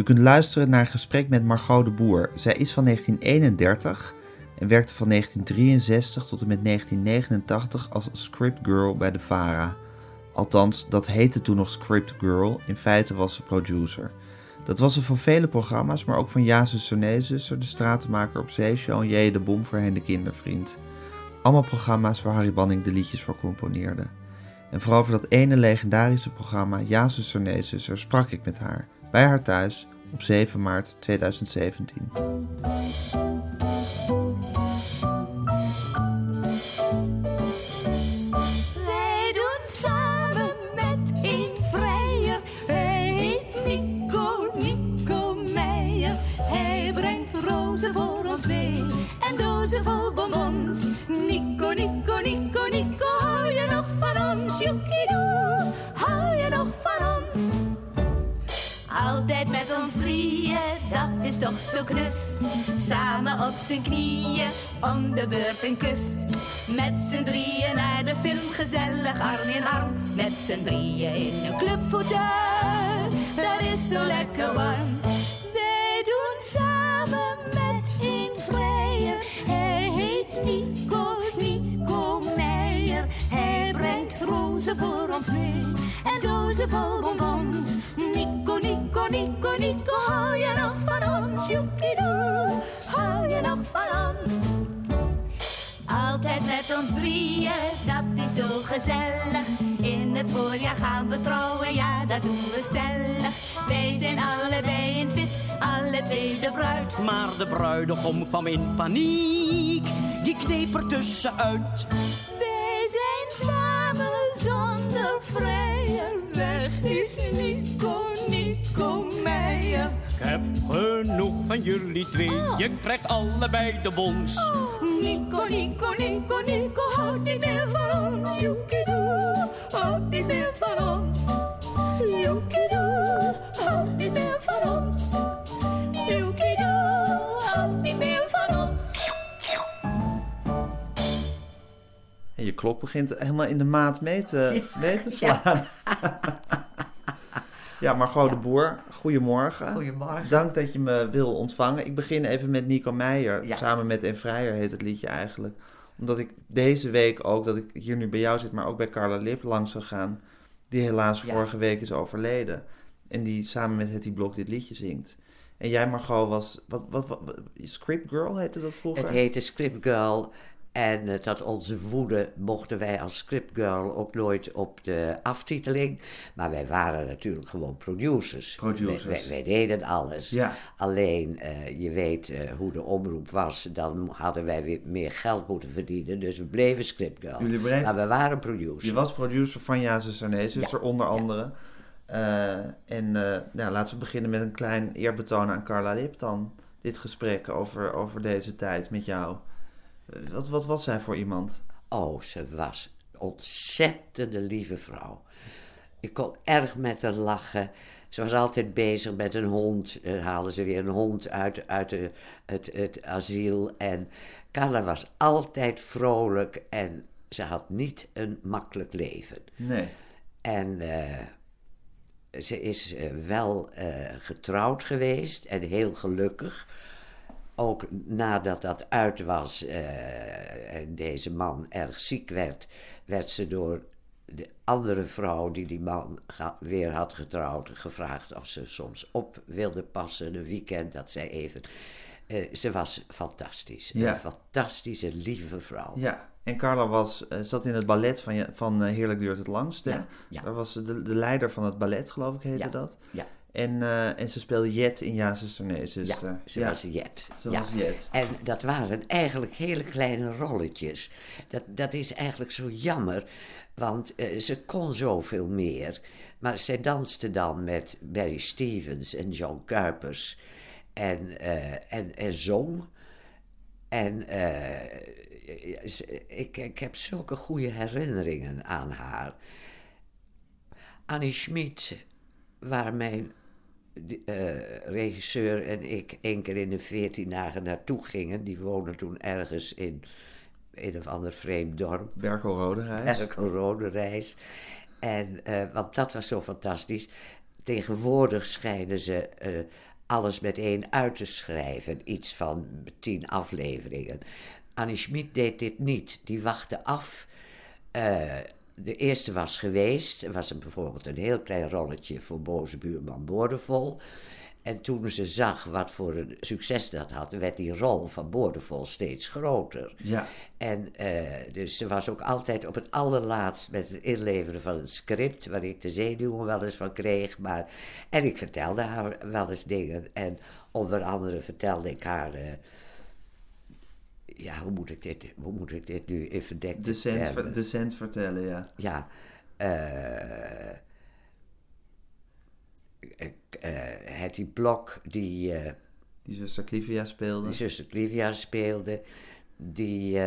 U kunt luisteren naar een gesprek met Margot de Boer. Zij is van 1931 en werkte van 1963 tot en met 1989 als scriptgirl bij de VARA. Althans, dat heette toen nog Script Girl. In feite was ze producer. Dat was ze van vele programma's, maar ook van Ja Zuster De Stratenmaker op Zeeshow en J. de Bom voorheen de kindervriend. Allemaal programma's waar Harry Banning de liedjes voor componeerde. En vooral voor dat ene legendarische programma Ja Zuster sprak ik met haar, bij haar thuis, op 7 maart 2017. Altijd met ons drieën, dat is toch zo knus. Samen op zijn knieën, om de beurt een kus. Met z'n drieën naar de film, gezellig arm in arm. Met z'n drieën in een clubfauteuil, dat is zo lekker warm. Wij doen samen met een vrijer, hij heet Nico, Nico Meijer. Hij brengt rozen voor ons mee dozen vol bonbons. Nico, Nico, Nico, Nico, hou je nog van ons? Joekidoe, hou je nog van ons? Altijd met ons drieën, dat is zo gezellig. In het voorjaar gaan we trouwen, ja, dat doen we stellig. Wij zijn allebei in het wit, alle twee de bruid. Maar de bruidegom kwam in paniek, die kneep er tussenuit. Wij zijn samen zonder vrijer. Is Nico, Nico Meijer. Ik heb genoeg van jullie twee, je krijgt allebei de bons. Nico, Nico, Nico, Nico, houd niet meer van ons. Joekidoe, houd niet meer van ons. Joekidoe, houd niet meer van ons. Joekidoe, houd niet meer van ons. En je klok begint helemaal in de maat mee te, mee te slaan. Ja, Margot de Boer, goedemorgen. Goedemorgen. Dank dat je me wil ontvangen. Ik begin even met Nico Meijer. Ja. Samen met En Vrijer heet het liedje eigenlijk. Omdat ik deze week ook, dat ik hier nu bij jou zit, maar ook bij Carla Lip langs zou gaan. Die helaas Ja. vorige week is overleden. En die samen met Hetty Blok dit liedje zingt. En jij, Margot, was... Wat, wat, wat, wat- Script Girl heette dat vroeger? Het heette Script Girl. En eh, tot onze woede mochten wij als Script Girl ook nooit op de aftiteling. Maar wij waren natuurlijk gewoon producers. Producers. Wij, wij- wij deden alles. Ja. Alleen, eh, je weet eh, hoe de omroep was. Dan hadden wij weer meer geld moeten verdienen. Dus we bleven Script Girl. Jullie bleven- Maar we waren producers. Je was producer van Ja, Zuster, Nee, Zuster, onder andere. Eh, en eh, nou, laten we beginnen met een klein eerbetoon aan Carla Lip dan. Dit gesprek over, over deze tijd met jou. Wat, wat was zij voor iemand? Oh, ze was een ontzettende lieve vrouw. Ik kon erg met haar lachen. Ze was altijd bezig met een hond. Dan haalden ze weer een hond uit, uit het, het asiel. En Carla was altijd vrolijk en ze had niet een makkelijk leven. Nee. En eh, ze is eh, wel eh, getrouwd geweest en heel gelukkig. Ook nadat dat uit was eh, en deze man erg ziek werd, werd ze door de andere vrouw die die man weer had getrouwd gevraagd of ze soms op wilde passen een weekend dat zij even. eh, ze was fantastisch. Ja. Een fantastische, lieve vrouw. Ja, en Carla was, eh, zat in het ballet van, je- van eh, Heerlijk Duurt het Langst. hè? Ja, ja. Daar was ze de, de leider van het ballet, geloof ik, heette Ja, dat. ja. En, eh, en ze speelde Jet in Ja, Zuster, Nee, Ja, ze was Jet. Ze ja. was Jet. En dat waren eigenlijk hele kleine rolletjes. Dat, dat is eigenlijk zo jammer. Want eh, ze kon zoveel meer. Maar zij danste dan met Barry Stevens en John Kuipers. En, eh, en, en zong. En eh, ik, ik heb zulke goede herinneringen aan haar. Annie Schmid, waar mijn eh, regisseur en ik één keer in de veertien dagen naartoe gingen. Die woonde toen ergens in een of ander vreemd dorp. Berkel Roderijs. Elke rode reis. En, eh, want dat was zo fantastisch. Tegenwoordig schijnen ze eh, alles meteen uit te schrijven. Iets van tien afleveringen. Annie Schmid deed dit niet. Die wachtte af. De eerste was geweest. Er was bijvoorbeeld een heel klein rolletje voor boze buurman Boordevol. En toen ze zag wat voor een succes dat had, werd die rol van Boordevol steeds groter. Ja. En eh, dus ze was ook altijd op het allerlaatst met het inleveren van het script, waar ik de zenuwen wel eens van kreeg. Maar, en ik vertelde haar wel eens dingen. En onder andere vertelde ik haar. eh, ja, hoe moet ik dit, hoe moet ik dit nu verdekte Decent, vertellen, ja. Ja. eh eh, Hetty Blok, die. eh, Die zuster Clivia speelde. die zuster Clivia speelde, die,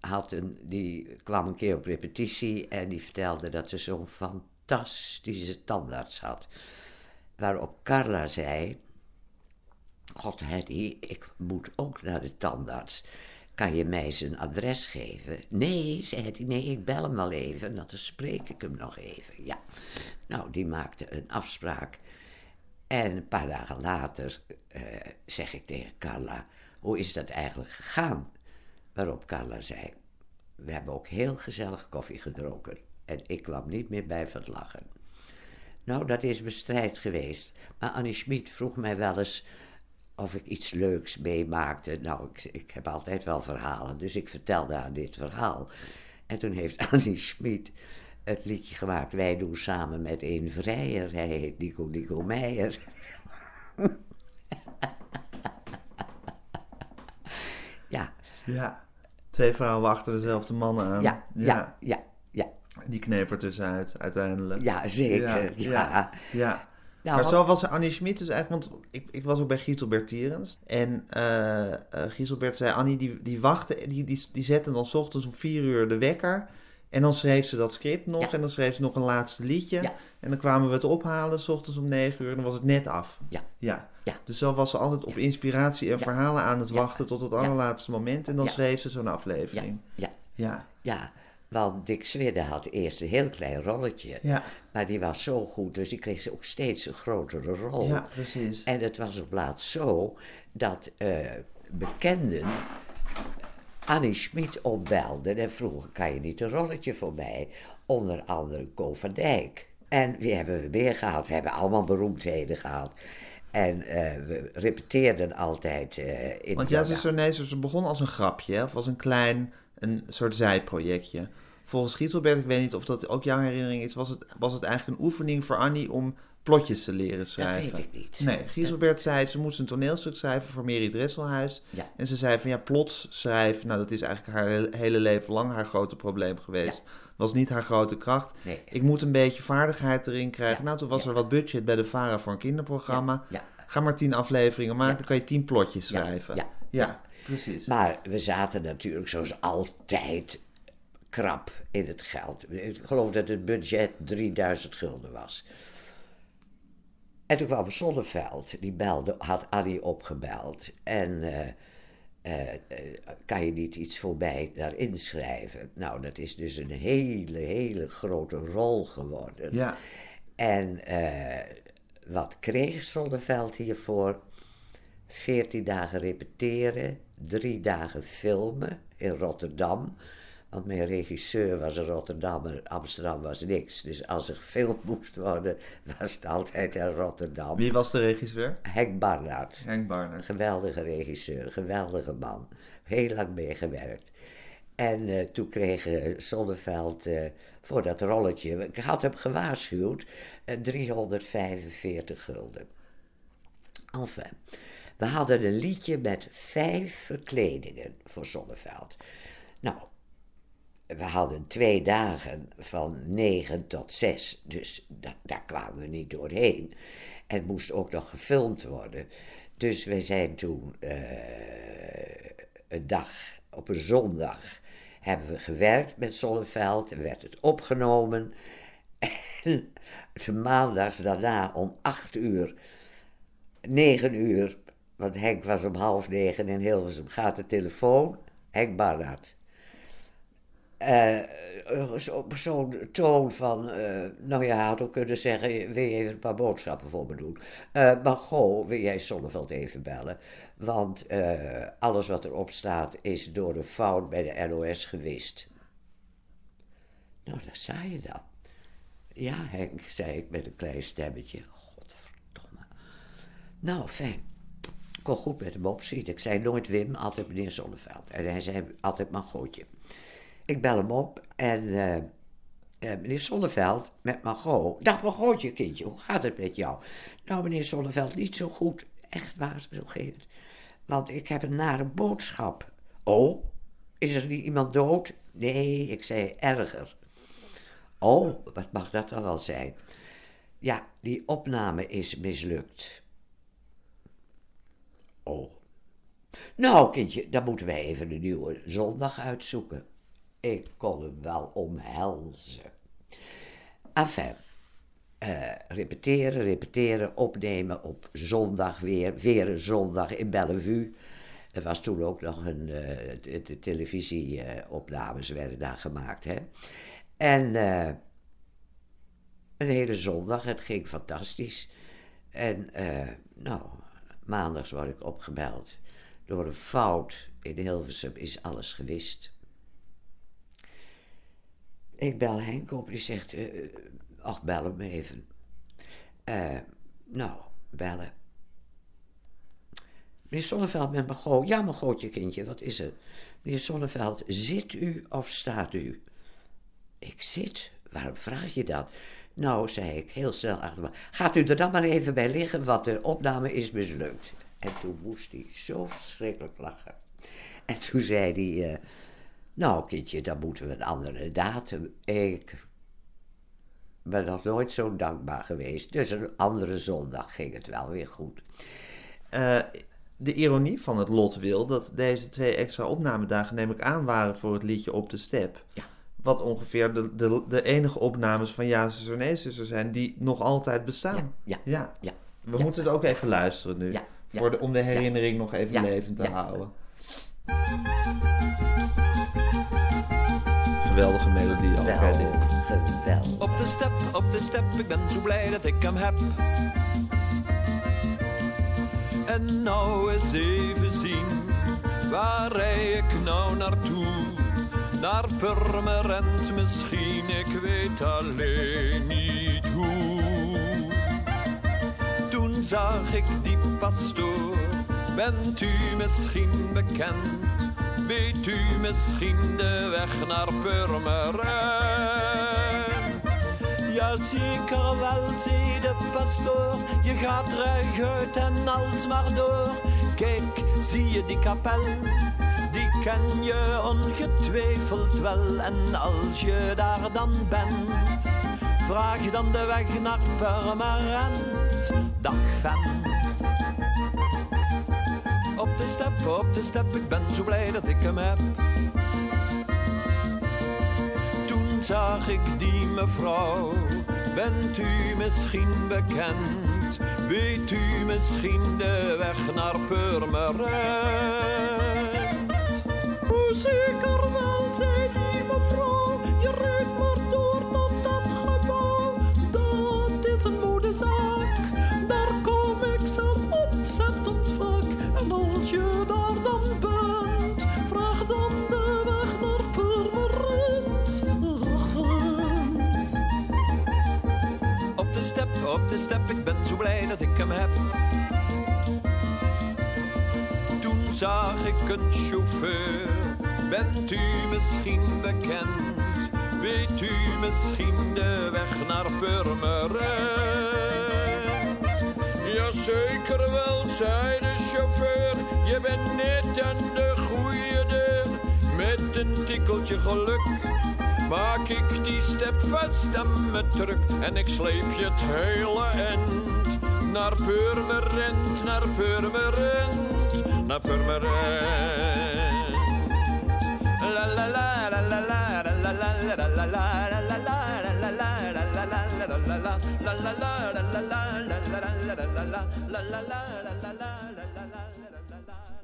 had een, die kwam een keer op repetitie en die vertelde dat ze zo'n fantastische tandarts had. Waarop Carla zei, God ik moet ook naar de tandarts. Kan je mij zijn adres geven? Nee, zei hij, nee, ik bel hem wel even, dan spreek ik hem nog even. Ja, nou, die maakte een afspraak. En een paar dagen later eh, zeg ik tegen Carla, hoe is dat eigenlijk gegaan? Waarop Carla zei, we hebben ook heel gezellig koffie gedronken. En ik kwam niet meer bij van het lachen. Nou, dat is bestrijd geweest. Maar Annie Schmid vroeg mij wel eens of ik iets leuks meemaakte. Nou, ik, ik heb altijd wel verhalen, dus ik vertelde haar dit verhaal. En toen heeft Annie Schmid het liedje gemaakt. Wij doen samen met een vrijer. Hij heet Nico Nico Meijer. ja, Ja. Twee vrouwen achter dezelfde mannen aan. ja, ja, ja, ja, Die kneep er tussenuit, uiteindelijk. ja, zeker. Ja, ja. ja. Nou, maar zo was Annie Schmid dus eigenlijk, want ik, ik was ook bij Gieselbert Tierens. En Gieselbert zei, Annie die, die wachtte, die, die, die zette dan 's ochtends om vier uur de wekker. En dan schreef ze dat script nog Ja. en dan schreef ze nog een laatste liedje. Ja. En dan kwamen we het ophalen, s ochtends om negen uur, en dan was het net af. Ja. Ja. Ja. Dus zo was ze altijd op inspiratie en verhalen aan het wachten tot het allerlaatste moment. En dan schreef ze zo'n aflevering. ja, Ja. ja. Want Dick Swidde had eerst een heel klein rolletje. Ja. Maar die was zo goed, dus die kreeg ze ook steeds een grotere rol. Ja, precies. En het was op laatst zo dat eh, bekenden Annie Schmid opbelden en vroegen: kan je niet een rolletje voor mij? Onder andere van Dijk. En wie hebben we meer gehad? We hebben allemaal beroemdheden gehad. En eh, we repeteerden altijd eh in Want ja, nee, ze begon als een grapje, of als een klein, een soort zijprojectje. Volgens Gieselbert, ik weet niet of dat ook jouw herinnering is, was het, was het eigenlijk een oefening voor Annie om plotjes te leren schrijven. weet ik niet. Nee, Gieselbert zei, ze moest een toneelstuk schrijven voor Mary Dresselhuis. Ja. En ze zei van, ja, plots schrijven, nou dat is eigenlijk haar hele- leven lang haar grote probleem geweest. Was niet haar grote kracht. Nee. Ik moet een beetje vaardigheid erin krijgen. Ja. Nou, toen was er wat budget bij de VARA voor een kinderprogramma. Ja. Ga maar tien afleveringen maken, dan kan je tien plotjes schrijven. Ja. ja precies. Maar we zaten natuurlijk zoals altijd krap in het geld. Ik geloof dat het budget 3000 gulden was. En toen kwam Zonneveld, die belde, had Annie opgebeld. En eh, eh, eh, kan je niet iets voor mij daar inschrijven? Nou, dat is dus een hele, hele grote rol geworden. Ja, En wat kreeg Zonneveld hiervoor? 14 dagen repeteren, drie dagen filmen in Rotterdam. Want mijn regisseur was een Rotterdammer, Amsterdam was niks. Dus als er gefilmd moest worden, was het altijd in Rotterdam. wie was de regisseur? Henk Barnard. Henk Barner. Geweldige regisseur, geweldige man. Heel lang meegewerkt. En eh, toen kreeg eh, Zonneveld eh, voor dat rolletje, ik had hem gewaarschuwd, eh, 345 gulden. Enfin, we hadden een liedje met vijf verkledingen voor Zonneveld. Nou, we hadden twee dagen van negen tot zes, dus da- daar kwamen we niet doorheen. En het moest ook nog gefilmd worden. Dus we zijn toen eh, een dag, op een zondag, hebben we gewerkt met Zonneveld en werd het opgenomen. En de maandags daarna om acht uur, negen uur, want Henk was om half negen in Hilversum, gaat de telefoon, Henk Barnard. Eh, zo- op zo'n toon van, eh, nou ja, had ook kunnen zeggen, wil je even een paar boodschappen voor me doen? Eh maar wil jij Zonneveld even bellen? Want eh, alles wat erop staat is door een fout bij de NOS gewist. Nou, daar sta je dan. Ja, Henk, zei ik met een klein stemmetje. Godverdomme. Nou, fijn. Ik kon goed met hem opzien. Ik zei nooit Wim, altijd meneer Zonneveld. En hij zei altijd Margotje. Ik bel hem op en eh, eh, meneer Zonneveld met Margot. Dag Margotje, kindje, hoe gaat het met jou? Nou, meneer Zonneveld, niet zo goed. Echt waar, zo het. Want ik heb een nare boodschap. Oh, is er niet iemand dood? Nee, ik zei erger. Oh, wat mag dat dan wel zijn? Ja, die opname is mislukt. Oh. Nou, kindje, dan moeten wij even een nieuwe zondag uitzoeken. Ik kon hem wel omhelzen. Enfin, eh, repeteren, repeteren, opnemen op zondag weer. Weer een zondag in Bellevue. Er was toen ook nog een, eh, de, televisieopnames werden daar gemaakt. Hè? En eh, een hele zondag, het ging fantastisch. En nou, maandags word ik opgebeld. Door een fout in Hilversum is alles gewist. Ik bel Henk op, die zegt, eh, ach, bel hem even. Eh, nou, bellen. Meneer Zonneveld met Margot. Ja, Margotje, kindje, wat is er? Meneer Zonneveld, zit u of staat u? Ik zit. Waarom vraag je dat? Nou, zei ik heel snel achter me. Gaat u er dan maar even bij liggen, want de opname is mislukt. En toen moest hij zo verschrikkelijk lachen. En toen zei hij... nou, kindje, dan moeten we een andere datum. Ik ben nog nooit zo dankbaar geweest. Dus een andere zondag ging het wel weer goed. Eh, de ironie van het lot wil dat deze twee extra opnamedagen, neem ik aan, waren voor het liedje Op de Step. Ja. Wat ongeveer de, de, de enige opnames van Ja, zuster, nee, zuster zijn die nog altijd bestaan. Ja, Ja. ja. We Ja. moeten het ook even luisteren nu. Voor de, om de herinnering nog even levend te ja. houden. Geweldige melodie al. Bij dit. geweldig. Op de step, op de step, ik ben zo blij dat ik hem heb. En nou eens even zien, waar rij ik nou naartoe? Naar Purmerend misschien, ik weet alleen niet hoe. Toen zag ik die pastoor, bent u misschien bekend? Weet u misschien de weg naar Purmerend? Ja, zeker wel, zei de pastoor. Je gaat ruig en alsmaar door. Kijk, zie je die kapel? Die ken je ongetwijfeld wel. En als je daar dan bent, vraag dan de weg naar Purmerend. Dag vent. Step, op de step, ik ben zo blij dat ik hem heb. Toen zag ik die mevrouw, bent u misschien bekend? Weet u misschien de weg naar Purmerend? Hoe zeker step, op de step, ik ben zo blij dat ik hem heb. Toen zag ik een chauffeur, bent u misschien bekend? Weet u misschien de weg naar Purmerend? Jazeker wel, zei de chauffeur, je bent net aan de goede deur. Met een tikkeltje geluk maak ik die step vast aan mijn truck en ik sleep je het hele end naar Purmerend, naar Purmerend, naar Purmerend. La la la la la la la la la la la la la la la la la la la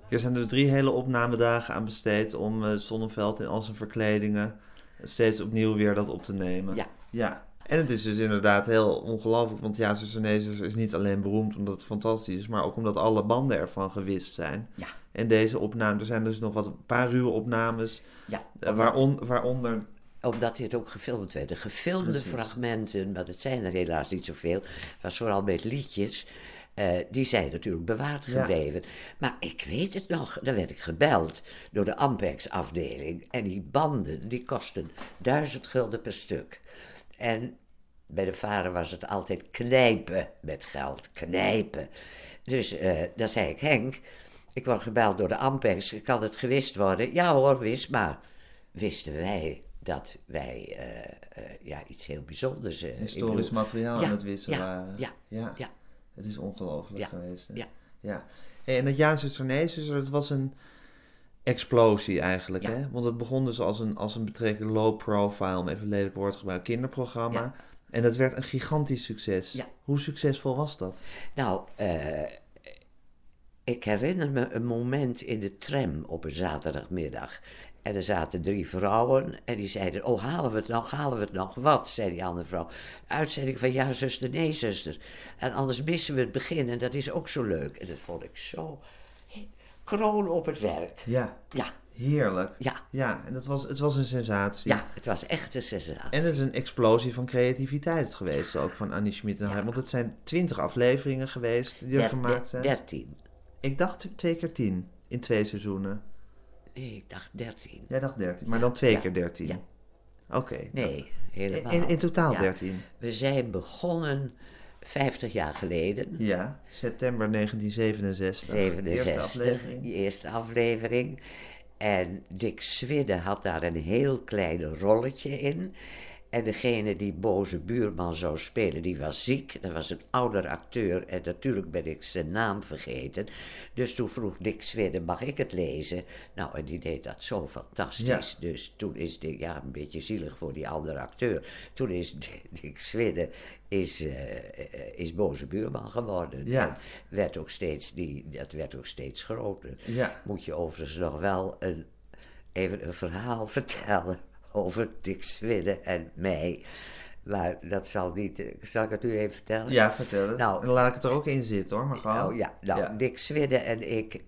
Er zijn dus drie hele opnamedagen aan besteed om eh, Zonneveld in al zijn verkledingen steeds opnieuw weer dat op te nemen. Ja. Ja. En het is dus inderdaad heel ongelooflijk, want ja, Susanese is niet alleen beroemd omdat het fantastisch is, maar ook omdat alle banden ervan gewist zijn. Ja. En deze opname, er zijn dus nog wat een paar ruwe opnames, Ja, eh, waaron, waaronder omdat dit ook gefilmd werd. De gefilmde Precies. fragmenten, maar het zijn er helaas niet zoveel, was vooral met liedjes. Eh, die zijn natuurlijk bewaard Ja. gebleven. Maar ik weet het nog, dan werd ik gebeld door de Ampex-afdeling. En die banden, die kosten duizend gulden per stuk. En bij de vader was het altijd knijpen met geld, knijpen. Dus eh dan zei ik, Henk, ik word gebeld door de Ampex, kan het gewist worden? Ja hoor, wist maar. Wisten wij dat wij eh, ja, iets heel bijzonders... historisch bedoel- materiaal Ja, aan het wisselen ja, waren. ja, ja. ja. Het is ongelooflijk Ja, geweest. hè? ja. ja. Hey, en dat Jaanse Susanese, dat was een explosie eigenlijk. Ja. Hè? Want het begon dus als een, als een betrekkelijk low profile, om even lelijk woord te gebruiken, kinderprogramma. Ja. En dat werd een gigantisch succes. Ja. Hoe succesvol was dat? Nou, eh, ik herinner me een moment in de tram op een zaterdagmiddag. En er zaten drie vrouwen en die zeiden: Oh, halen we het nog, halen we het nog? Wat? zei die andere vrouw. Uitzending van ja, zuster, nee, zuster. En anders missen we het begin en dat is ook zo leuk. En dat vond ik zo. Kroon op het werk. Ja, Ja, heerlijk. ja, Ja, en dat was, het was een sensatie. ja, het was echt een sensatie. En het is een explosie van creativiteit geweest ook van Annie Schmid en Heim. Want het zijn twintig afleveringen geweest die er Der- gemaakt zijn. Dertien. Ik dacht twee keer tien in twee seizoenen. Nee, ik dacht dertien. Jij dacht dertien, maar dan twee Ja. keer dertien. Ja. Oké. Nee, helemaal. In, in totaal Ja. dertien. We zijn begonnen 50 jaar geleden. Ja, september 1967. Eerste 67, aflevering. die eerste aflevering. En Dick Swidde had daar een heel klein rolletje in. En degene die boze buurman zou spelen, die was ziek. Dat was een ouder acteur en natuurlijk ben ik zijn naam vergeten. Dus toen vroeg Dick Swidde, mag ik het lezen? Nou, en die deed dat zo fantastisch. Dus toen is Dick, ja, een beetje zielig voor die andere acteur. Toen is Dick Swidde is, eh, eh, is boze buurman geworden. Ja. En werd ook steeds, die, dat werd ook steeds groter. Ja. Moet je overigens nog wel een, even een verhaal vertellen over Dick Swidde en mij. Maar dat zal niet... eh, Zal ik het u even vertellen? Ja, vertel het. Nou, laat ik het er ook in zitten hoor, maar gewoon. Oh ja, nou, Dick Swidde en ik,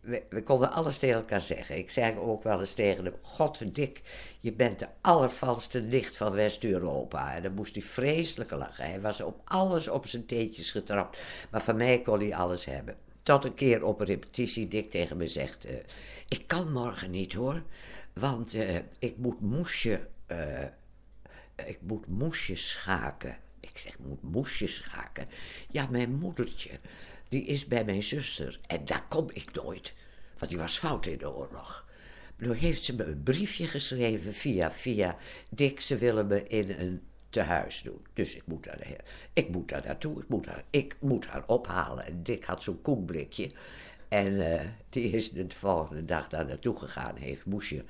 we, we konden alles tegen elkaar zeggen. Ik zei ook wel eens tegen hem, god Dick, je bent de allervalste licht van West-Europa. En dan moest hij vreselijk lachen. Hij was op alles op zijn teentjes getrapt. Maar van mij kon hij alles hebben. Tot een keer op een repetitie Dick tegen me zegt, eh, ik kan morgen niet hoor, want eh, ik moet moesje... eh, ik moet moesjes schaken. Ik zeg, moet moesjes schaken? Ja, mijn moedertje, die is bij mijn zuster. En daar kom ik nooit, want die was fout in de oorlog. Nu heeft ze me een briefje geschreven via, via Dick, ze willen me in een tehuis doen. Dus ik moet daar, ik moet daar naartoe, ik moet haar, ik moet haar ophalen. En Dick had zo'n koekblikje. En eh, die is de volgende dag daar naartoe gegaan, heeft moesje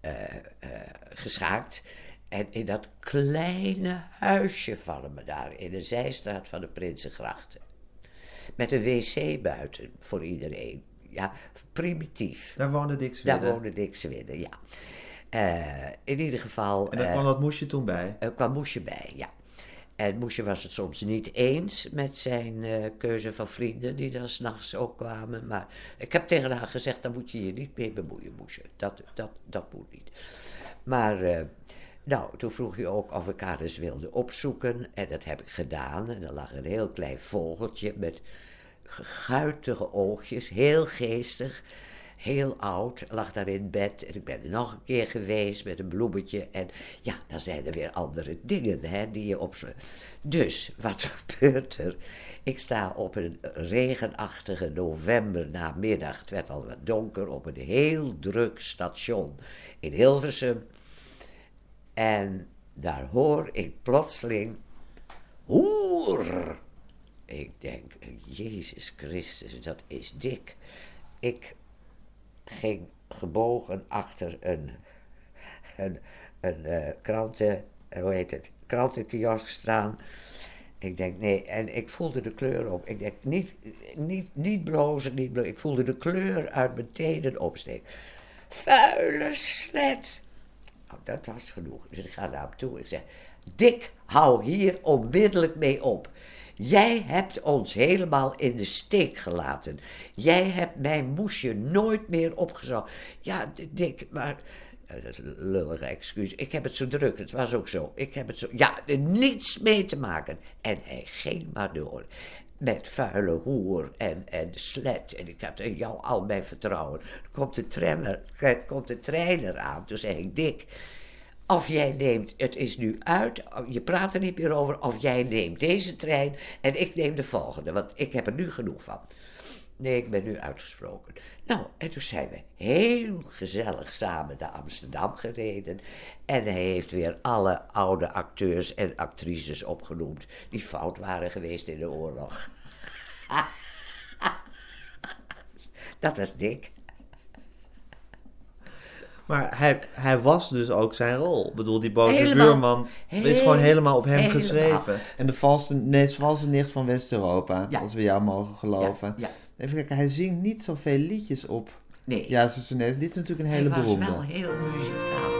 eh, eh, geschaakt. En in dat kleine huisje vallen me daar, in de zijstraat van de Prinsengrachten. Met een wc buiten voor iedereen. Ja, primitief. Daar woonde Dick Daar woonde Dick Swidde, ja. In ieder geval... En daar kwam dat moesje toen bij. er kwam Moesje bij, ja. En Moesje was het soms niet eens met zijn eh, keuze van vrienden, die dan s'nachts ook kwamen. Maar ik heb tegen haar gezegd, daar moet je je niet mee bemoeien, Moesje. Dat, dat, dat moet niet. Maar, eh, nou, toen vroeg je ook of ik haar eens wilde opzoeken. En dat heb ik gedaan. En er lag een heel klein vogeltje met guitige oogjes, heel geestig. Heel oud, lag daar in bed. En ik ben er nog een keer geweest met een bloemetje. En ja, dan zijn er weer andere dingen hè, die je op. Dus, wat gebeurt er? Ik sta op een regenachtige november namiddag. Het werd al wat donker op een heel druk station in Hilversum. En daar hoor ik plotseling... Hoer! Ik denk, Jezus Christus, dat is dik. Ik ging gebogen achter een, een, een eh, kranten, hoe heet het, krantenkiosk staan. Ik denk, nee, en ik voelde de kleur op. Ik denk, niet, niet, niet blozen, niet blozen. Ik voelde de kleur uit mijn tenen opsteken. Vuile slet! Nou, dat was genoeg. Dus ik ga naar hem toe. Ik zeg, Dick, hou hier onmiddellijk mee op. Jij hebt ons helemaal in de steek gelaten. Jij hebt mijn moesje nooit meer opgezocht. Ja, Dick, maar... eh, lullige excuus. Ik heb het zo druk. Het was ook zo. Ik heb het zo... Ja, er niets mee te maken. En hij ging maar door. Met vuile hoer en, en slet. En ik had jou al mijn vertrouwen. Er komt de, trammer, er komt de trainer aan. Toen zei ik, Dick... Of jij neemt, het is nu uit, je praat er niet meer over, of jij neemt deze trein en ik neem de volgende, want ik heb er nu genoeg van. Nee, ik ben nu uitgesproken. Nou, en toen zijn we heel gezellig samen naar Amsterdam gereden. En hij heeft weer alle oude acteurs en actrices opgenoemd die fout waren geweest in de oorlog. Dat was dik. Maar hij, hij was dus ook zijn rol. Ik bedoel, die boze Helemaal. buurman is gewoon helemaal op hem helemaal. geschreven. En de valse, nee, valse nicht van West-Europa, Ja. als we jou mogen geloven. Ja, ja. Even kijken, hij zingt niet zoveel liedjes op. Nee, Ja, dit is natuurlijk een hele hij was beroemde. wel heel muzikaal.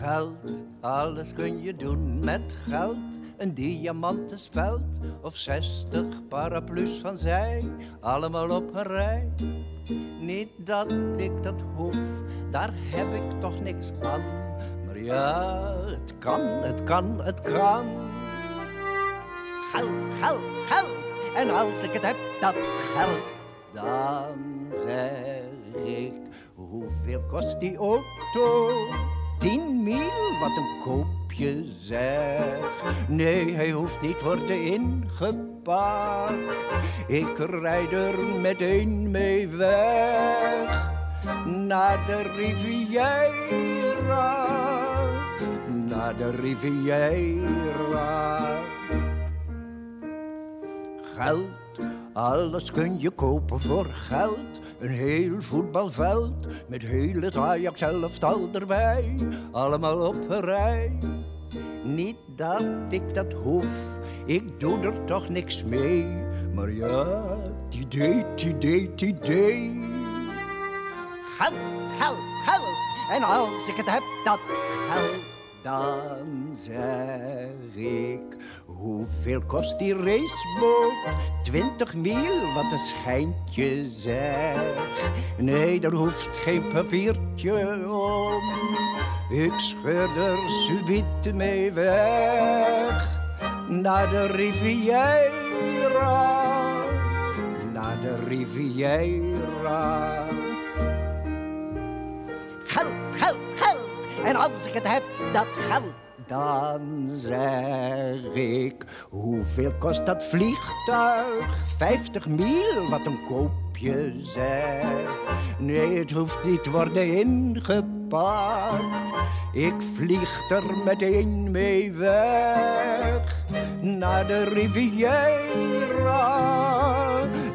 Geld, alles kun je doen met geld. Een diamanten speld of zestig paraplu's van zij, allemaal op een rij. Niet dat ik dat hoef, daar heb ik toch niks aan. Maar ja, het kan, het kan, het kan. Geld, geld, geld. En als ik het heb, dat geld, dan zeg ik, hoeveel kost die auto? Tien mil, wat een koopje zeg. Nee, hij hoeft niet worden ingepakt. Ik rijd er meteen mee weg. Naar de Riviera. Naar de Riviera. Geld, alles kun je kopen voor geld. Een heel voetbalveld met heel het Ajax elftal erbij. Allemaal op een rij. Niet dat ik dat hoef, ik doe er toch niks mee. Maar ja, het idee, het idee, het idee. Geld, geld, geld. En als ik het heb, dat geld, dan zeg ik... Hoeveel kost die raceboot? Twintig mil, wat een schijntje zeg. Nee, daar hoeft geen papiertje om. Ik scheur er subiet mee weg. Naar de Riviera. Naar de Riviera. Geld, geld, geld. En als ik het heb, dat geld, dan zeg ik... Hoeveel kost dat vliegtuig? Vijftig mil, wat een koopje zeg. Nee, het hoeft niet worden ingepakt. Ik vlieg er meteen mee weg. Naar de Riviera.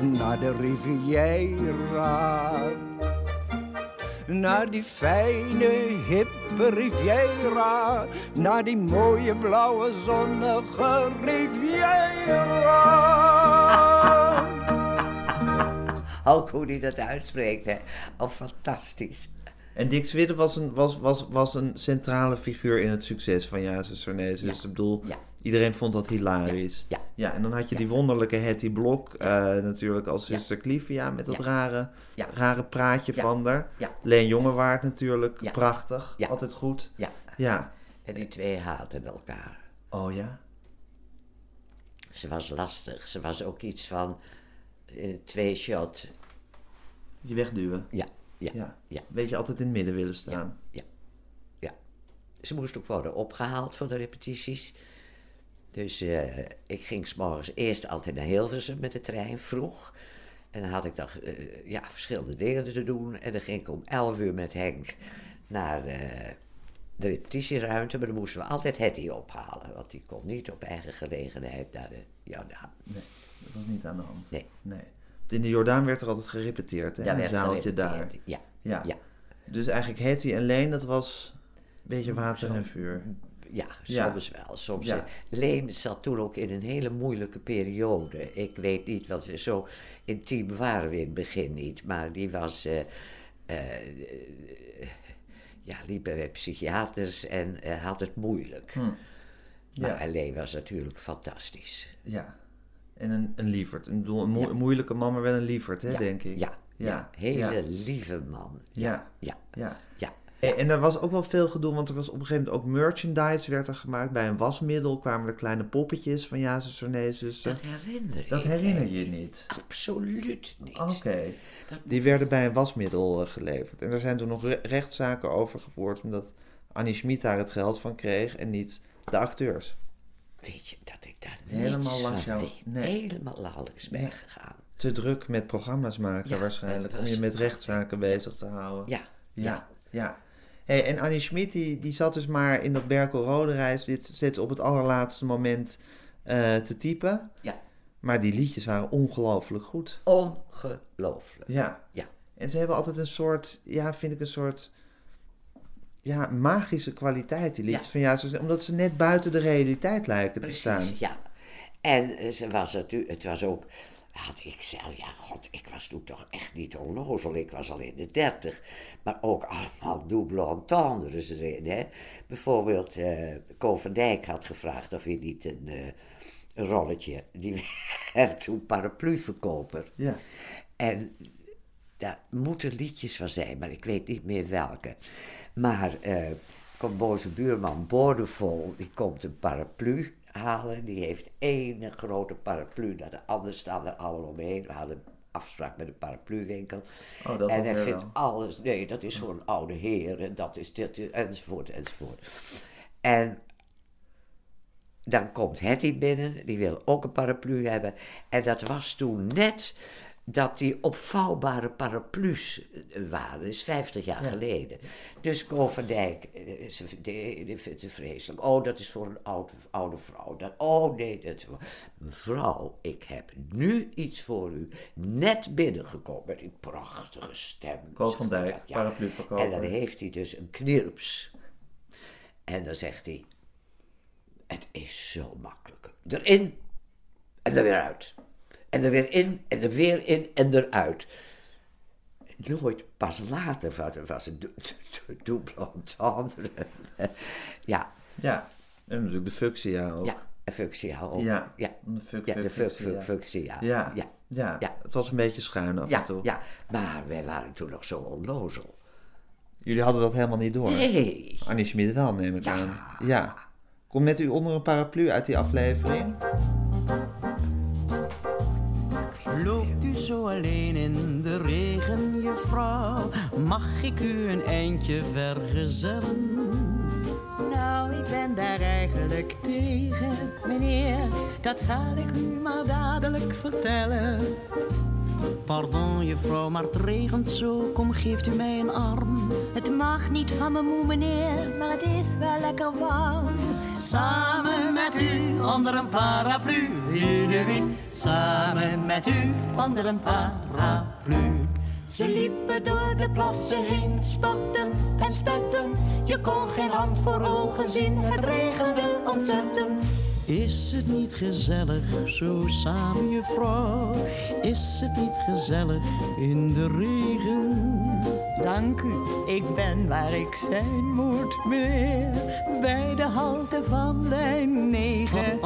Naar de Riviera naar die fijne, hippe Riviera, naar die mooie, blauwe, zonnige Riviera. Ook hoe hij dat uitspreekt, hè. Oh, fantastisch. En Dick Swidden was een, was, was, was een centrale figuur in het succes van Ja, zuster. Dus ik bedoel, Ja. Iedereen vond dat hilarisch. Ja. ja en dan had je die wonderlijke Hetty Blok eh, natuurlijk als zuster Clivia met dat rare, rare praatje van haar. Ja. Leen Jongewaard natuurlijk, prachtig, Ja. altijd goed. Ja. Ja. En die twee haatten elkaar. Oh ja? Ze was lastig. Ze was ook iets van eh, twee shot. Je wegduwen. Ja, ja, Ja. ja, Weet je, altijd in het midden willen staan. ja, ja. Ze moest ook worden opgehaald voor de repetities. Dus eh, ik ging s'morgens eerst altijd naar Hilversum met de trein, vroeg. En dan had ik dan eh, ja, verschillende dingen te doen. En dan ging ik om 11 uur met Henk naar eh, de repetitieruimte. Maar dan moesten we altijd Hetty ophalen. Want die kon niet op eigen gelegenheid naar de Jordaan. Nee, dat was niet aan de hand. Nee. nee. Want In de Jordaan werd er altijd gerepeteerd, hè? Een zaaltje daar. Ja, Ja. ja. Dus eigenlijk Hetty en Leen, dat was een beetje water en vuur. Ja, Ja. soms wel. Soms, Ja. Leen zat toen ook in een hele moeilijke periode. Ik weet niet, wat we zo intiem waren we in het begin niet. Maar die was, eh, ja, liep bij psychiaters en eh, had het moeilijk. Hm. Maar Ja. Leen was natuurlijk fantastisch. Ja. En een, een lieverd. Een, Ja. moeilijke man, maar wel een lieverd, hè, denk ik. Ja, ja, hele lieve man. Ja. Ja, Ja. En, en er was ook wel veel gedoe, want er was op een gegeven moment ook merchandise werd er gemaakt. Bij een wasmiddel kwamen er kleine poppetjes van ja, zuster, nee, zuster. Dat herinner ik Dat herinner je niet. Absoluut niet. Oké. Die werden bij een wasmiddel eh, geleverd. En er zijn toen nog re- rechtszaken over gevoerd, omdat Annie Schmid daar het geld van kreeg en niet de acteurs. Weet je dat ik daar Helemaal langs jou- weet? nee. Helemaal langs ben Ja. gegaan. Te druk met programma's maken Ja, waarschijnlijk, om je met rechtszaken bezig te houden. Ja, Ja, ja. Hey, en Annie Schmid, die, die zat dus maar in dat Berkel Rode reis, dit zit op het allerlaatste moment eh, te typen. ja. Maar die liedjes waren ongelooflijk goed. Ongelooflijk. Ja. Ja. En ze hebben altijd een soort, ja, vind ik een soort, ja, magische kwaliteit, die liedjes. Ja. Van, ja, ze, omdat ze net buiten de realiteit lijken te staan. Ja. En eh, ze was natuurlijk, het was ook, had ik zelf, ja, god, ik was toen toch echt niet onnozel. Ik was al in de dertig. Maar ook allemaal double entendres erin, hè. Bijvoorbeeld, Ko van Dijk had gevraagd of hij niet een, eh, een rolletje, die werd toen parapluverkoper. Ja. En daar moeten liedjes van zijn, maar ik weet niet meer welke. Maar eh komt boze buurman Boordevol, die komt een paraplu halen. Die heeft één grote paraplu, naar de andere staan er allemaal omheen. We hadden afspraak met een parapluwinkel. Oh, dat en hij vindt wel. alles, nee, dat is voor een oude heer en dat is dit, enzovoort, enzovoort. En dan komt Hetty binnen, die wil ook een paraplu hebben. En dat was toen net dat die opvouwbare paraplu's eh, waren. Dat is 50 jaar geleden. Dus Ko van Dijk, eh, ze, die, vindt ze vreselijk. Oh, dat is voor een oude, oude vrouw. Dat, oh nee, dat is voor... Mevrouw, ik heb nu iets voor u. Net binnengekomen met die prachtige stem. Ko van Dijk, Ja, ja. parapluverkoper. En dan heeft hij dus een knirps. En dan zegt hij... Het is zo makkelijk. Erin en er weer uit. En er weer in en er weer in en eruit. Nooit pas later was, was het double entendre. ja, Ja. En natuurlijk de functie ook. ja, een functie ook. Ja, ja. de fuck, Ja, de ja. ja. Het was een beetje schuin af Ja, en toe. ja, maar wij waren toen nog zo onnozel. Jullie hadden dat helemaal niet door. Nee. Annie Schmid wel, neem ik Ja. aan. Ja. Komt net u onder een paraplu uit die aflevering? Alleen in de regen, juffrouw? Mag ik u een eindje vergezellen? Nou, ik ben daar eigenlijk tegen, meneer. Dat zal ik u maar dadelijk vertellen. Pardon, juffrouw, maar het regent zo. Kom, geeft u mij een arm. Het mag niet van me moe, meneer, maar het is wel lekker warm. Samen met u onder een paraplu. In de wind. Samen met u onder een paraplu. Ze liepen door de plassen heen, spattend en spettend. Je kon geen hand voor ogen zien, het regende ontzettend. Is het niet gezellig zo samen, juffrouw? Is het niet gezellig in de regen? Dank u, ik ben waar ik zijn moet, meneer. Bij de halte van lijn 9.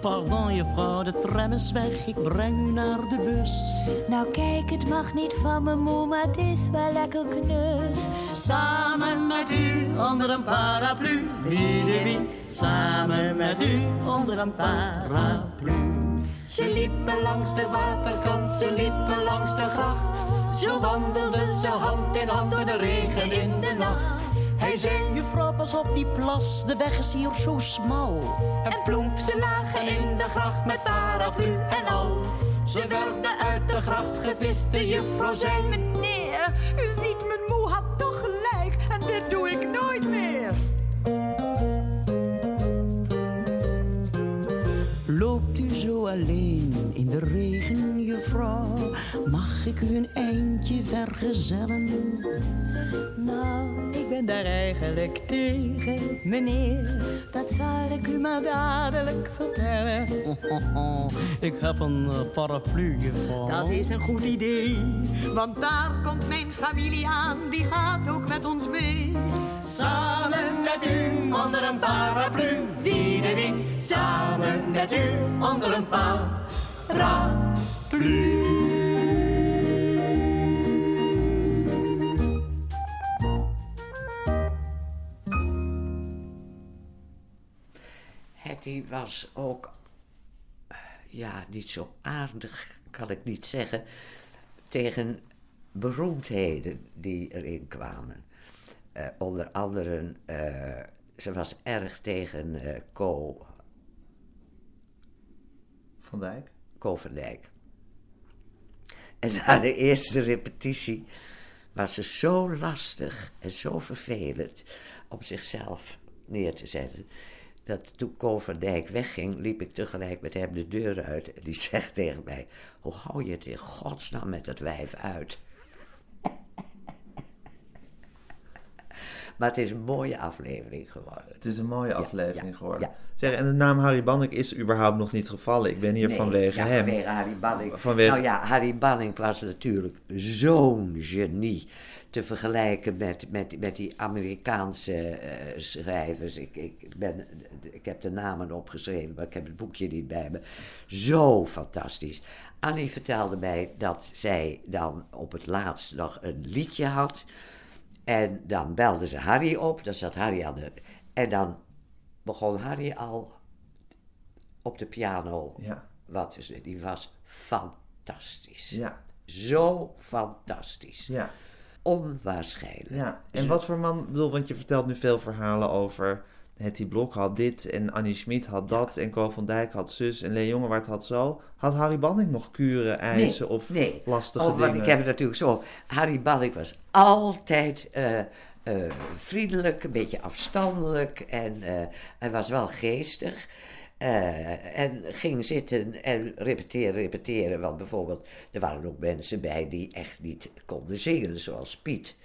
Pardon, juffrouw, de tram is weg. Ik breng u naar de bus. Nou kijk, het mag niet van me moe, maar het is wel lekker knus. Samen met u onder een paraplu. Wie de wie? Samen met u onder een paraplu. Ze liepen langs de waterkant, ze liepen langs de gracht. Zo wandelden ze hand in hand door de regen in de nacht. Hij zei, Juffrouw, pas op die plas, de weg is hier zo smal. en ploemp, ze lagen in de gracht met paraplu en al. Ze werden uit de gracht gevist, de juffrouw zei... Meneer, u ziet, mijn moe had toch gelijk en dit doe ik nooit meer. Loopt u zo alleen in de regen? Mag ik u een eindje vergezellen? Nou, ik ben daar eigenlijk tegen, meneer. Dat zal ik u maar dadelijk vertellen. Ik heb een eh, paraplu, juffrouw. Dat is een goed idee, want daar komt mijn familie aan, die gaat ook met ons mee. Samen met u onder een paraplu, wie de wie, samen met u onder een paraplu. Hetty was ook, ja, niet zo aardig, kan ik niet zeggen, tegen beroemdheden die erin kwamen. Eh, onder andere, eh, ze was erg tegen eh Co, Van Dijk. Co van Dijk. En na de eerste repetitie was ze zo lastig en zo vervelend om zichzelf neer te zetten. Dat toen van Dijk wegging, liep ik tegelijk met hem de deur uit. En die zegt tegen mij: Hoe hou je het in godsnaam met dat wijf uit? maar het is een mooie aflevering geworden. Het is een mooie aflevering ja, geworden. ja. Zeg, en de naam Harry Bannek is überhaupt nog niet gevallen. Ik ben hier Nee, vanwege ja, hem. Vanwege Harry Banning. Vanwege- Nou ja, Harry Banning was natuurlijk zo'n genie. Te vergelijken met, met, met die Amerikaanse eh, schrijvers. Ik, ik, ben, ik heb de namen opgeschreven, maar ik heb het boekje niet bij me. Zo fantastisch. Annie vertelde mij dat zij dan op het laatst nog een liedje had. En dan belde ze Harry op. Dan zat Harry aan de. En dan begon Harry al op de piano. Ja. Wat is Die was fantastisch. Ja, Zo fantastisch. ja, Onwaarschijnlijk. ja. En wat voor man, bedoel, want je vertelt nu veel verhalen over... Hetty Blok had dit en Annie Schmid had dat en Co van Dijk had zus en Lee Jongewaard had zo. Had Harry Banning nog kuren, eisen of nee. lastige oh, want dingen? ik heb het natuurlijk zo. Harry Ballik was altijd eh, eh, vriendelijk, een beetje afstandelijk en eh, hij was wel geestig. Eh, en ging zitten en repeteren, repeteren. Want bijvoorbeeld, er waren ook mensen bij die echt niet konden zingen, zoals Piet.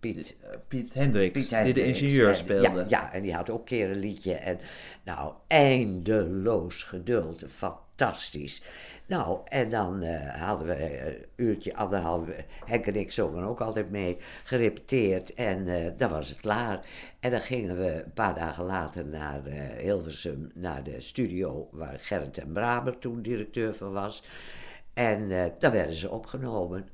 Piet, Piet Hendricks, Piet die de ingenieur En- speelde. Ja, ja, en die had ook een keer een liedje. En nou, eindeloos geduld. Fantastisch. Nou, en dan eh, hadden we eh, een uurtje, anderhalf, Henk en ik zongen ook altijd mee, gerepeteerd. En eh, dan was het klaar. En dan gingen we een paar dagen later naar eh, Hilversum, naar de studio waar Gerrit en Braber toen directeur van was. En eh daar werden ze opgenomen.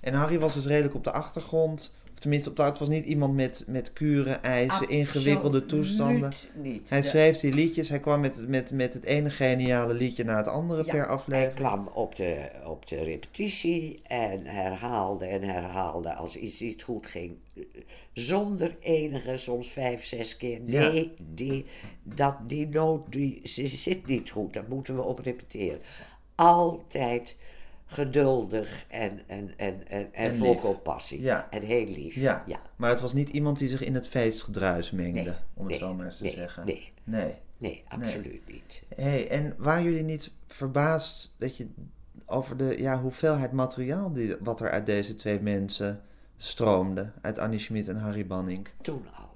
En Harry was dus redelijk op de achtergrond. Tenminste, op de, het was niet iemand met, met kuren, eisen, ingewikkelde toestanden. Niet. Hij schreef die liedjes. Hij kwam met, met, met het ene geniale liedje naar het andere Ja, per Hij aflevering. kwam op de, op de repetitie en herhaalde en herhaalde als iets niet goed ging. Zonder enige, soms vijf, zes keer. Ja. Nee, die, dat, die noot die, ze zit niet goed, daar moeten we op repeteren. Altijd geduldig en, en, en, en, en, vol. Ja. En heel lief. Ja. ja. maar het was niet iemand die zich in het feestgedruis mengde, Nee, om het nee, zo maar eens te nee, zeggen. nee. nee. Nee, absoluut niet. Hey, en waren jullie niet verbaasd dat je over de ja, hoeveelheid materiaal die, wat er uit deze twee mensen stroomde? Uit Annie Schmid en Harry Banning. Toen al.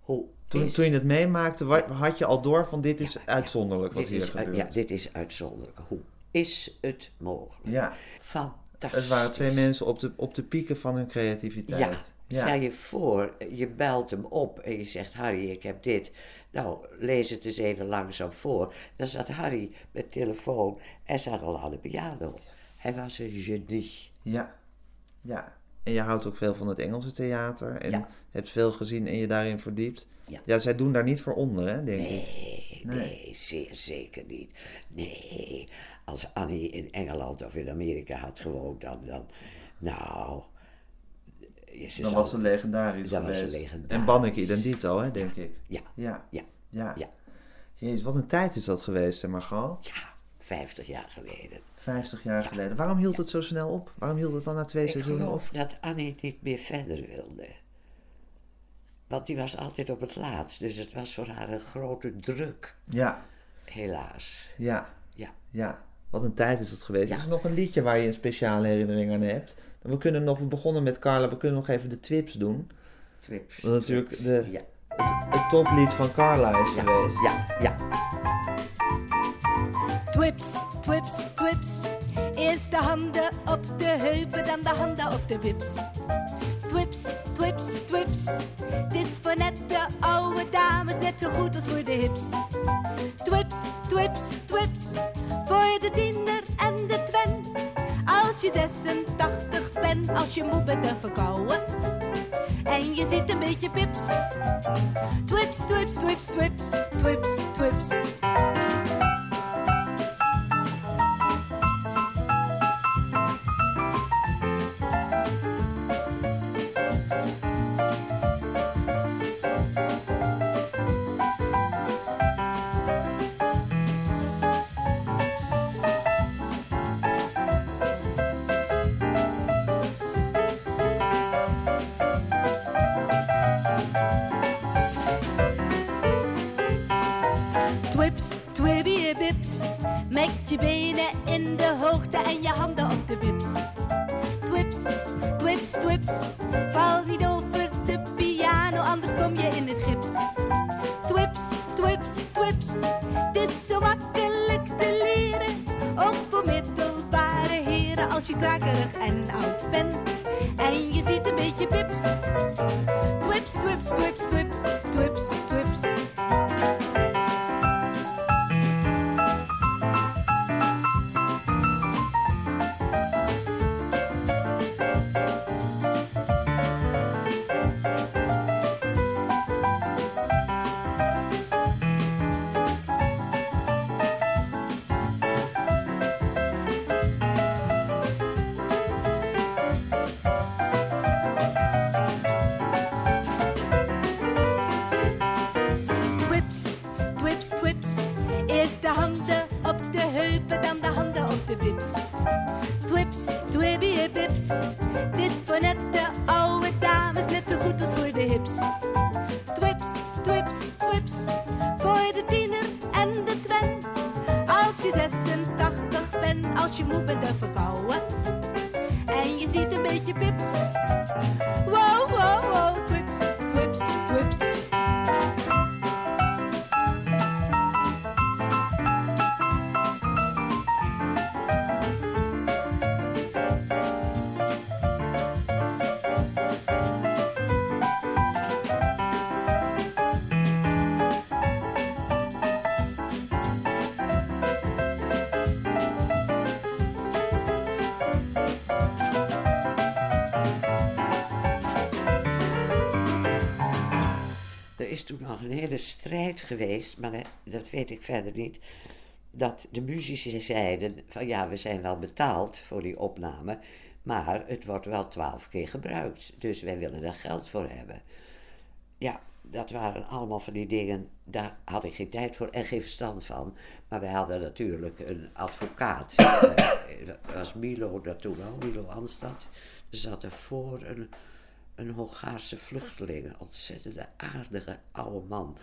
Hoe Toen, toen je het meemaakte, had je al door van dit is uitzonderlijk wat dit hier is, gebeurt. Ja, dit is uitzonderlijk. Hoe is het mogelijk? Ja, Fantastisch. het waren twee mensen op de, op de pieken van hun creativiteit. Ja, stel je voor, je belt hem op en je zegt: Harry, ik heb dit. Nou, lees het eens even langzaam voor. Dan zat Harry met telefoon en zat al aan de piano. Hij was een genie. Ja, ja. En je houdt ook veel van het Engelse theater. En Ja. hebt veel gezien en je daarin verdiept. Ja. zij doen daar niet voor onder, hè, denk ik. Nee, nee, zeer zeker niet. Nee, als Annie in Engeland of in Amerika had gewoond, dan, dan nou, ze Dan zal- was ze legendarisch Dan was geweest. ze legendarisch. En Banneke idem dito, hè, denk ik. Ja, Ja. ja, Ja. ja. Jezus, wat een tijd is dat geweest, hè, Margot? ja, 50 jaar geleden. 50 jaar geleden. Waarom hield het zo snel op? Waarom hield het dan na twee Ik seizoenen op? geloof dat Annie niet meer verder wilde. Want die was altijd op het laatst, dus het was voor haar een grote druk, Ja, helaas. ja, Ja, ja. Wat een tijd is dat geweest. Ja. Is er nog een liedje waar je een speciale herinnering aan hebt? We kunnen nog, we begonnen met Carla, we kunnen nog even de twips doen. Twips. Wat natuurlijk Twips. de- Ja, Het, het toplied van Carla is geweest. ja, ja. Twips, twips, twips. Eerst de handen op de heupen, dan de handen op de wips. Twips, twips, twips. Dit is voor net de oude dames, net zo goed als voor de hips. Twips, twips, twips. Voor de tiener en de twen. Als je 86 bent, als je moe bent en verkouden. En je ziet een beetje pips. Twips, twips, twips, twips, twips, twips. Twips, twibby bips. Met je benen in de hoogte en je handen je 86 bent, als je moe bent en verkouden. Een hele strijd geweest, maar eh, dat weet ik verder niet. Dat de muzici zeiden: van ja, we zijn wel betaald voor die opname, maar het wordt wel twaalf keer gebruikt. Dus wij willen daar geld voor hebben. Ja, dat waren allemaal van die dingen, daar had ik geen tijd voor en geen verstand van. Maar wij hadden natuurlijk een advocaat. Eh, dat was Milo dat toen al, Milo Anstad. Er zat ervoor een, een Hongaarse vluchteling, een ontzettende aardige oude man.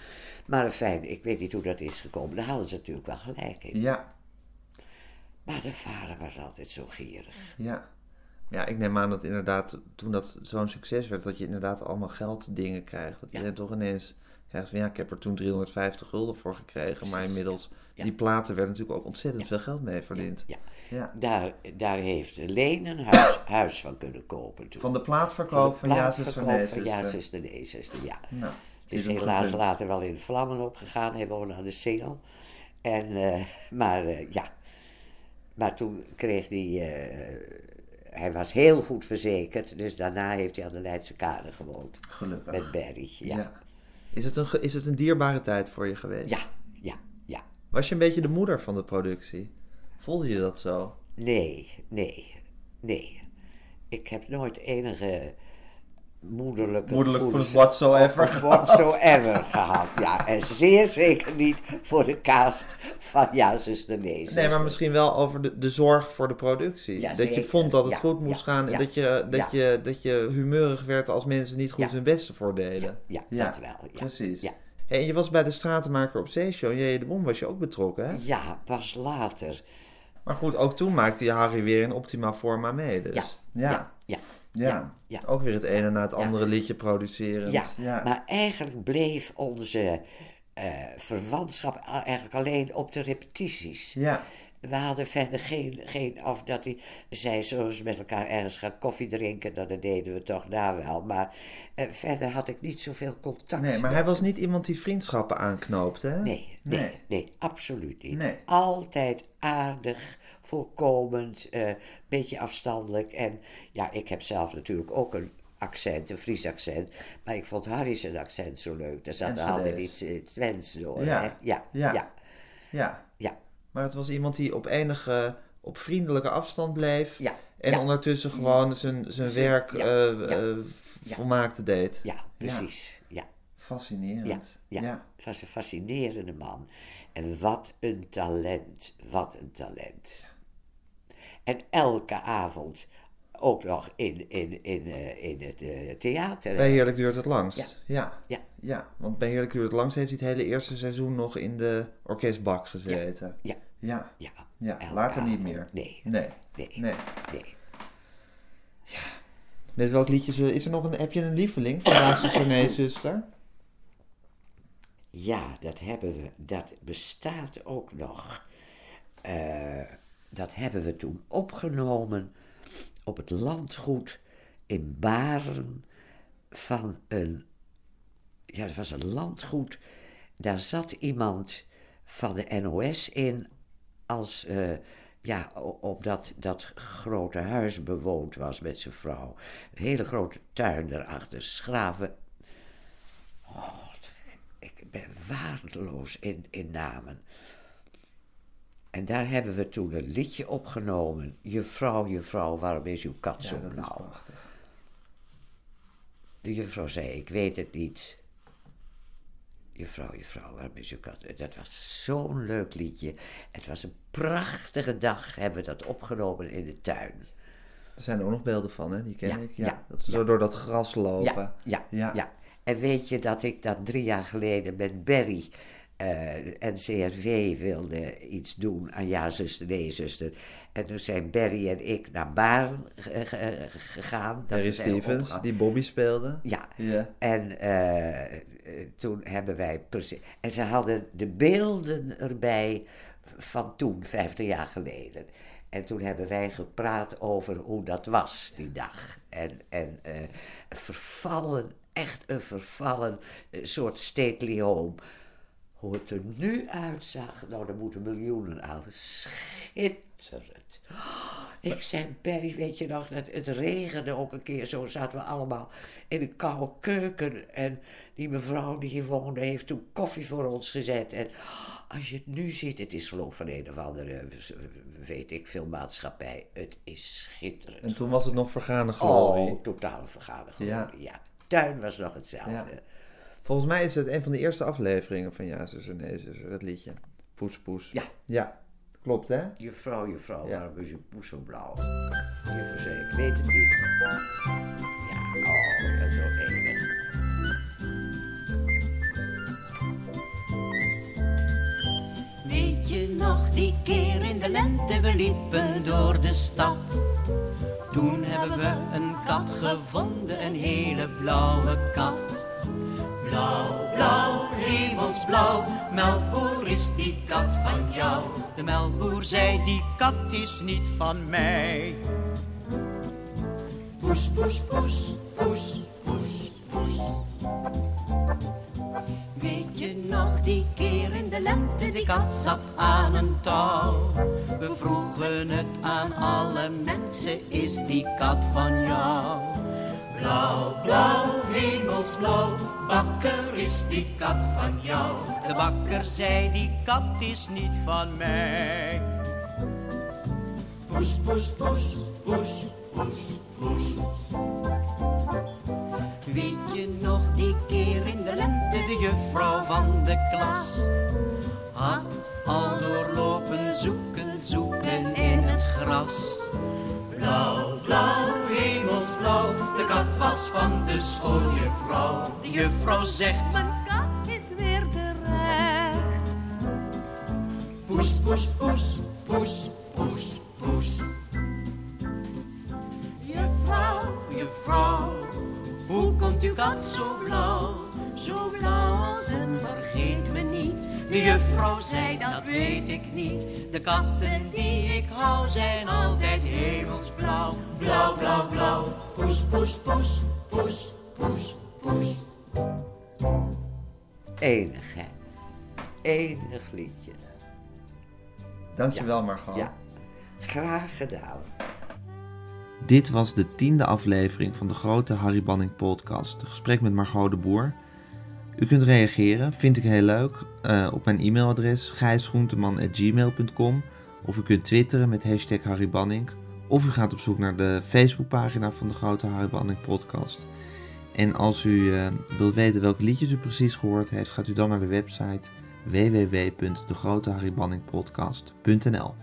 Maar fijn, ik weet niet hoe dat is gekomen. Daar hadden ze natuurlijk wel gelijk in. Ja, Maar de vader was altijd zo gierig. ja. Ja, ik neem aan dat inderdaad, toen dat zo'n succes werd, dat je inderdaad allemaal gelddingen krijgt. Dat Ja. iedereen toch ineens krijgt van, ja, ik heb er toen 350 gulden voor gekregen, maar inmiddels, ja. die platen werden natuurlijk ook ontzettend Ja. veel geld mee verdiend. Ja. Ja. Daar, daar heeft Leen een huis, huis van kunnen kopen toen. Van de plaatverkoop van, Ja, zuster, plaatverkoop van Ja, zuster. zuster, nee, zuster, ja. Nou, Het is helaas later wel in vlammen opgegaan. Hij woonde aan de Singel. En, eh, maar eh, ja, maar toen kreeg hij, eh, hij was heel goed verzekerd. Dus daarna heeft hij aan de Leidse Kade gewoond. Gelukkig. Met Barry, ja. Ja, Is, het een, is het een dierbare tijd voor je geweest? ja, ja, ja. Was je een beetje de moeder van de productie? Voelde je dat zo? Nee, nee, nee. Ik heb nooit enige moederlijke Moederlijk voor gevoelens whatsoever whatsoever gehad. Ja, en zeer zeker niet voor de cast van Ja, zuster, nee, Nee, zuster. maar misschien wel over de, de zorg voor de productie. Ja, dat je vond dat het Ja, goed moest ja, gaan en dat, je, dat, je, dat je humeurig werd als mensen niet goed hun beste voordeden. Ja, Ja, dat wel. Ja. Precies. Ja. Hey, en je was bij de Stratenmaker op Zeeshow. Jij de Bom was je ook betrokken, hè? ja, pas later. Maar goed, ook toen maakte je Harry weer in optima forma mee. Dus. Ja, Ja. Ja. Ook weer het ene na het andere liedje producerend. Ja, maar eigenlijk bleef onze eh, verwantschap eigenlijk alleen op de repetities. Ja. We hadden verder geen, geen of dat hij zei, ze met elkaar ergens gaan koffie drinken, dan dat deden we toch daar wel. Maar eh, verder had ik niet zoveel contact. Nee, maar hij was niet iemand die vriendschappen aanknoopte, hè? Nee, nee, Nee. nee, absoluut niet. Nee. Altijd aardig, voorkomend, een beetje afstandelijk. En ja, ik heb zelf natuurlijk ook een accent, een Fries accent. Maar ik vond Harry zijn accent zo leuk. Daar zat er altijd iets het Twents door. Ja, hè? Ja, ja. ja, Ja. Maar het was iemand die op enige, op vriendelijke afstand bleef. Ja, En ja. ondertussen gewoon zijn, zijn werk ja, eh, eh, ja. volmaakte deed. Ja, precies. Ja. Fascinerend. Ja, ja. het was een fascinerende man. En wat een talent, wat een talent. En elke avond ook nog in, in, in, eh, in het eh, theater. Bij Heerlijk duurt het langst. Ja. Ja. ja. want bij Heerlijk duurt het langst heeft hij het hele eerste seizoen nog in de orkestbak gezeten. Ja, Ja. ja. Ja, later niet meer. Nee, Nee. nee, Nee. nee. Met welk liedje. Is er nog een... Heb je een lieveling van Ja, zuster, nee, zuster? Ja, dat hebben we. Dat bestaat ook nog. Eh, dat hebben we toen opgenomen op het landgoed in Baren van een. Ja, dat was een landgoed. Daar zat iemand van de NOS in als. eh, ja, op dat, dat grote huis bewoond was met zijn vrouw. Een hele grote tuin erachter. Schraven ik ben waardeloos in, in namen. En daar hebben we toen een liedje opgenomen. Juffrouw, juffrouw, waarom is uw kat zo Ja, blauw? prachtig. De juffrouw zei, ik weet het niet. Juffrouw, juffrouw, waarom is uw kat... Dat was zo'n leuk liedje. Het was een prachtige dag, hebben we dat opgenomen in de tuin. Er zijn er ook nog beelden van, hè? Die ken Ja, ik. Ja, ja, dat ze zo door dat gras lopen. Ja, ja, Ja. ja. En weet je dat ik dat drie jaar geleden met Berry eh en CRV wilde iets doen aan Ja, zuster, nee, zuster. En toen zijn Berry en ik naar ge- gegaan. Zijn Stevens, die Bobby speelde. Ja. Ja. En eh, eh, toen hebben wij precies. En ze hadden de beelden erbij van toen, 50 jaar geleden. En toen hebben wij gepraat over hoe dat was die dag. En, en eh, vervallen, echt een vervallen eh, soort stately home. Hoe het er nu uitzag, nou, daar moeten miljoenen aan. Schitterend. Ik zei, Perry, weet je nog, dat het regende ook een keer. Zo zaten we allemaal in een koude keuken. En die mevrouw die hier woonde, heeft toen koffie voor ons gezet. En als je het nu ziet, het is geloof van een of andere, weet ik veel, maatschappij. Het is schitterend. En toen was het nog vergane glorie. Oh, totale vergane glorie, Ja. ja. Tuin was nog hetzelfde. Ja. Volgens mij is het een van de eerste afleveringen van Ja, zuster, nee, zuster. Dat liedje. Poes, poes. Ja. Ja. Klopt, hè? Juffrouw, juffrouw, Ja. waarom is uw poes zo blauw? Juffrouw zei, ik weet het niet. Ja, oh, dat is. Weet je nog die keer in de lente, we liepen door de stad. Toen hebben we een kat gevonden, een hele blauwe kat. Blauw, blauw, hemelsblauw, melkboer is die kat van jou. De melkboer zei, die kat is niet van mij. Poes, poes, poes, poes, poes, poes. Weet je nog die keer in de lente, die kat zat aan een touw. We vroegen het aan alle mensen, is die kat van jou? Blauw, blauw, hemelsblauw, bakker is die kat van jou. De bakker zei, die kat is niet van mij. Poes, poes, poes, poes, poes, poes. Weet je nog die keer in de lente, de juffrouw van de klas de schooljuffrouw. De juffrouw zegt, Mijn kat is weer terecht. poes, poes, poes, poes, poes, poes. Juffrouw, juffrouw, hoe komt uw kat zo blauw? Zo blauw als een vergeet me niet. De juffrouw zei, dat weet ik niet. De katten die ik hou zijn altijd hemelsblauw. Blauw, blauw, blauw, poes, poes, poes, poes, poes, poes. Enig, hè? Enig liedje. Dankjewel Margot. Ja, graag gedaan. Dit was de tiende aflevering van de grote Harry Banning podcast. Gesprek met Margot de Boer. U kunt reageren, vind ik heel leuk, eh, op mijn e-mailadres gijsgroenteman.gmail.com of u kunt twitteren met hashtag Harry Banning of u gaat op zoek naar de Facebookpagina van de grote Harry Banning podcast. En als u eh, wilt weten welke liedjes u precies gehoord heeft, gaat u dan naar de website www.degroteharrybanningpodcast.nl